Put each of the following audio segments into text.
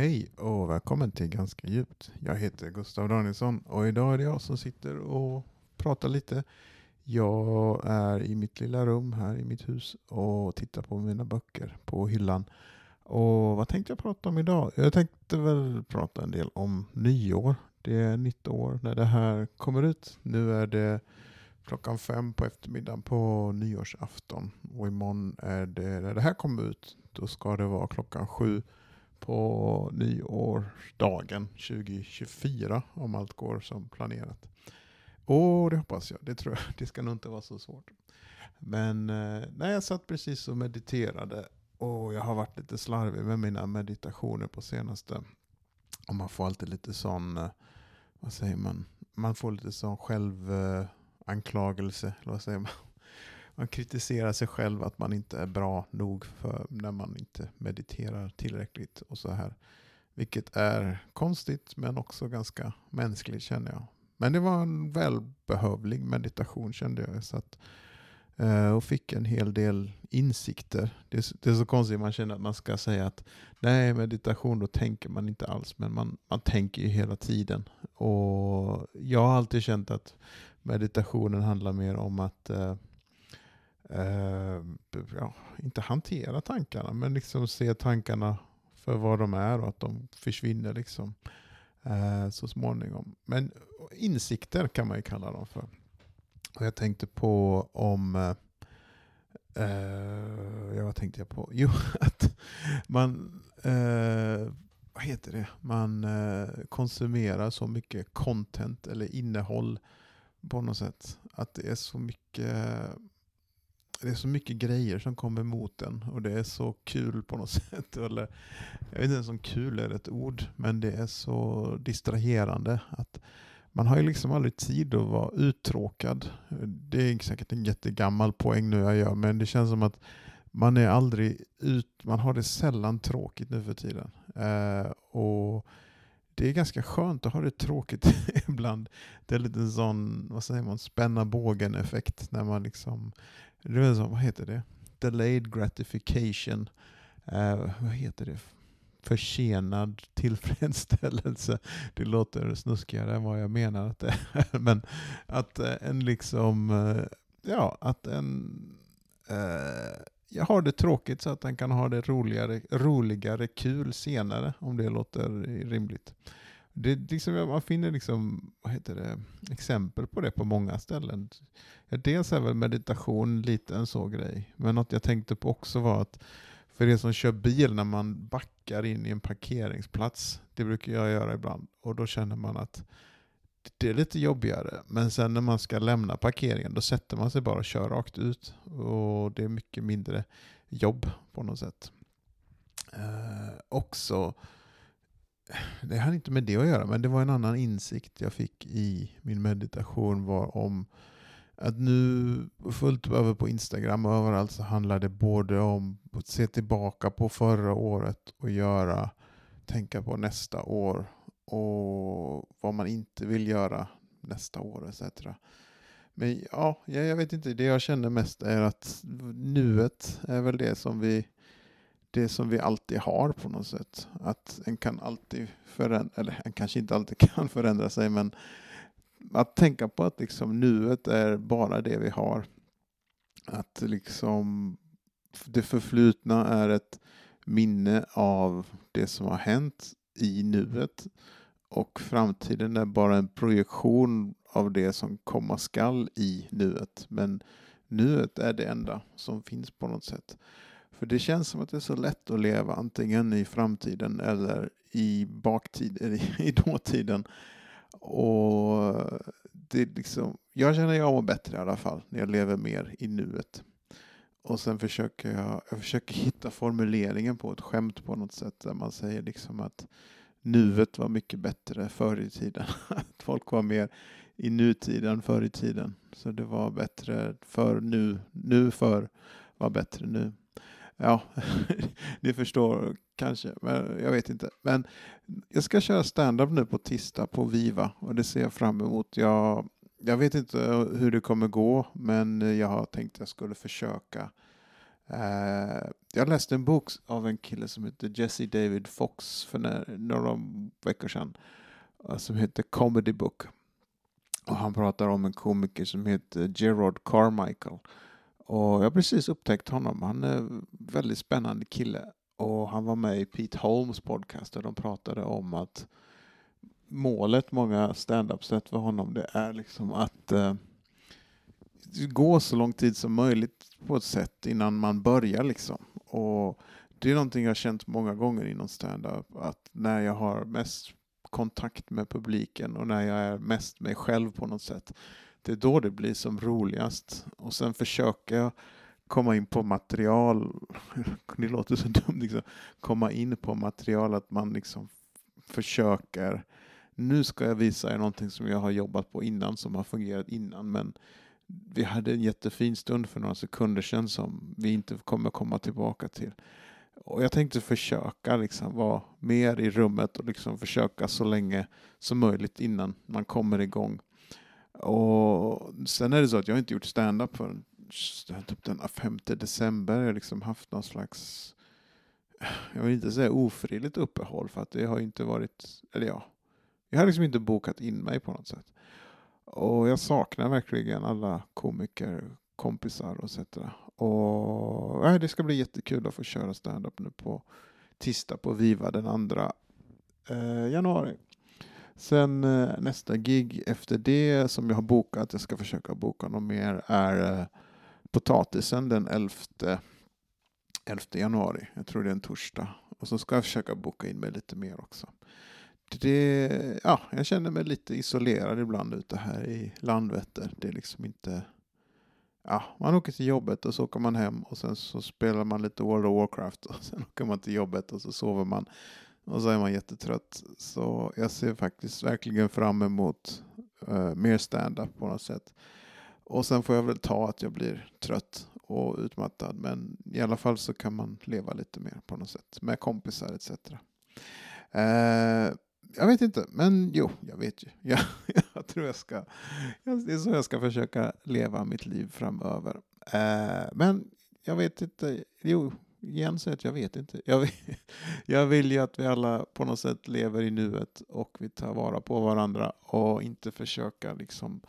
Hej och välkommen till Ganska djupt. Jag heter Gustav Danielsson och idag är det jag som sitter och pratar lite. Jag är i mitt lilla rum här i mitt hus och tittar på mina böcker på hyllan. Och vad tänkte jag prata om idag? Jag tänkte väl prata en del om nyår. Det är nytt år när det här kommer ut. Nu är det klockan fem på eftermiddagen på nyårsafton. Och imorgon är det, när det här kommer ut, då ska det vara klockan sju på nyårsdagen 2024 om allt går som planerat. Och det hoppas jag. Det tror jag. Det ska nog inte vara så svårt. Men eh, när jag satt precis och mediterade och jag har varit lite slarvig med mina meditationer på senaste. Och man får alltid lite sån, eh, vad säger man, man får lite sån självanklagelse, eh, eller vad säger man? Man kritiserar sig själv att man inte är bra nog för när man inte mediterar tillräckligt och så här. Vilket är konstigt men också ganska mänskligt känner jag. Men det var en välbehövlig meditation kände jag. Så att, eh, och fick en hel del insikter. Det är, det är så konstigt man känner att man ska säga att nej meditation då tänker man inte alls men man, man tänker ju hela tiden. Och jag har alltid känt att meditationen handlar mer om att eh, eh, ja, inte hantera tankarna, men liksom se tankarna för vad de är och att de försvinner liksom eh, så småningom. Men insikter kan man ju kalla dem för. Och jag tänkte på om eh, eh ja, vad tänkte jag på? Jo, att man eh, vad heter det? Man eh, konsumerar så mycket content eller innehåll på något sätt. Att det är så mycket det är så mycket grejer som kommer mot en och det är så kul på något sätt. Eller, jag vet inte ens om kul är ett ord, men det är så distraherande. att Man har ju liksom aldrig tid att vara uttråkad. Det är säkert en jättegammal poäng nu jag gör, men det känns som att man är aldrig ut, man har det sällan tråkigt nu för tiden. Eh, och det är ganska skönt att ha det tråkigt ibland. Det är lite sån, vad säger man, spänna bågen effekt när man liksom det är så, vad heter det? Delayed gratification. Uh, vad heter det? Försenad tillfredsställelse. Det låter snuskigare än vad jag menar att det är. Men att eh, en liksom, eh, ja, att en jag har det tråkigt så att den kan ha det roligare, roligare kul senare, om det låter rimligt. Det, liksom, man finner liksom, vad heter det, exempel på det på många ställen. Dels är väl meditation lite en sån grej, men något jag tänkte på också var att för er som kör bil när man backar in i en parkeringsplats, det brukar jag göra ibland, och då känner man att det är lite jobbigare. Men sen när man ska lämna parkeringen, då sätter man sig bara och kör rakt ut. Och det är mycket mindre jobb på något sätt. Eh, också det har inte med det att göra, men det var en annan insikt jag fick i min meditation var om att nu fullt över på Instagram och överallt så handlar det både om att se tillbaka på förra året och göra, tänka på nästa år och vad man inte vill göra nästa år etc. Men ja, jag vet inte, det jag känner mest är att nuet är väl det som vi det som vi alltid har på något sätt. Att en kan alltid förändra, eller en kanske inte alltid kan förändra sig, men att tänka på att liksom nuet är bara det vi har. Att liksom det förflutna är ett minne av det som har hänt i nuet och framtiden är bara en projektion av det som komma skall i nuet. Men nuet är det enda som finns på något sätt. För det känns som att det är så lätt att leva antingen i framtiden eller i baktid, eller i dåtiden. Och det liksom, jag känner att jag mår bättre i alla fall när jag lever mer i nuet. Och sen försöker jag, jag försöker hitta formuleringen på ett skämt på något sätt där man säger liksom att nuet var mycket bättre förr i tiden. Att folk var mer i nutiden förr i tiden. Så det var bättre för nu, nu för var bättre nu. Ja, ni förstår kanske, men jag vet inte. Men jag ska köra stand-up nu på tisdag på Viva och det ser jag fram emot. Jag, jag vet inte hur det kommer gå, men jag har tänkt att jag skulle försöka. Uh, jag läste en bok av en kille som heter Jesse David Fox för när, några veckor sedan. uh, Som heter Comedy Book. Och han pratar om en komiker som heter Gerard Carmichael. Och jag har precis upptäckt honom. Han är en väldigt spännande kille. Och han var med i Pete Holmes podcast där de pratade om att målet många stand-up-sätt för honom det är liksom att uh, gå så lång tid som möjligt på ett sätt innan man börjar liksom. Och det är någonting jag har känt många gånger inom stand-up att när jag har mest kontakt med publiken och när jag är mest mig själv på något sätt det är då det blir som roligast. Och sen försöker jag komma in på material, det låter så dumt, liksom. komma in på material att man liksom försöker, nu ska jag visa er någonting som jag har jobbat på innan, som har fungerat innan, men vi hade en jättefin stund för några sekunder sedan som vi inte kommer komma tillbaka till. Och jag tänkte försöka liksom vara mer i rummet och liksom försöka så länge som möjligt innan man kommer igång. Och sen är det så att jag inte gjort stand-up förrän typ den 5 december. Jag har liksom haft någon slags, jag vill inte säga ofrivilligt uppehåll för att det har inte varit, eller ja, jag har liksom inte bokat in mig på något sätt. Och jag saknar verkligen alla komiker, kompisar och etc. Och nej, det ska bli jättekul att få köra stand-up nu på tisdag på Viva den 2 eh, januari. Sen eh, nästa gig efter det som jag har bokat, jag ska försöka boka något mer, är eh, Potatisen den 11, 11 januari. Jag tror det är en torsdag. Och så ska jag försöka boka in mig lite mer också. Det, ja, jag känner mig lite isolerad ibland ute här i Landvetter. Det är liksom inte... Ja, man åker till jobbet och så åker man hem och sen så spelar man lite World of Warcraft och sen åker man till jobbet och så sover man och så är man jättetrött. Så jag ser faktiskt verkligen fram emot uh, mer stand-up på något sätt. Och sen får jag väl ta att jag blir trött och utmattad. Men i alla fall så kan man leva lite mer på något sätt med kompisar etc. Uh, eh, jag vet inte, men jo, jag vet ju. Jag, jag tror jag ska, det är så jag ska försöka leva mitt liv framöver. Eh, men jag vet inte, jo, igen säger att jag vet inte. Jag vill, jag vill ju att vi alla på något sätt lever i nuet och vi tar vara på varandra och inte försöka liksom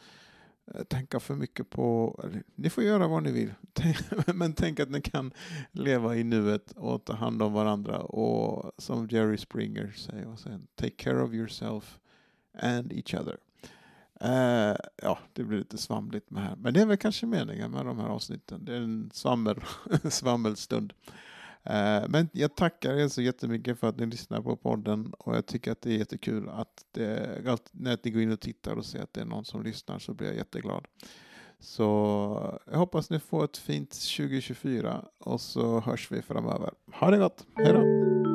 Eh, tänka för mycket på, ni får göra vad ni vill, men tänk att ni kan leva i nuet och ta hand om varandra och som Jerry Springer säger, och sen, take care of yourself and each other. Uh, ja, det blir lite svamligt med här, men det är väl kanske meningen med de här avsnitten. Det är en svammel, svammelstund. Eh, men jag tackar er så jättemycket för att ni lyssnar på podden och jag tycker att det är jättekul att det, när ni går in och tittar och ser att det är någon som lyssnar så blir jag jätteglad. Så jag hoppas ni får ett fint 2024 och så hörs vi framöver. Ha det gott, hej då!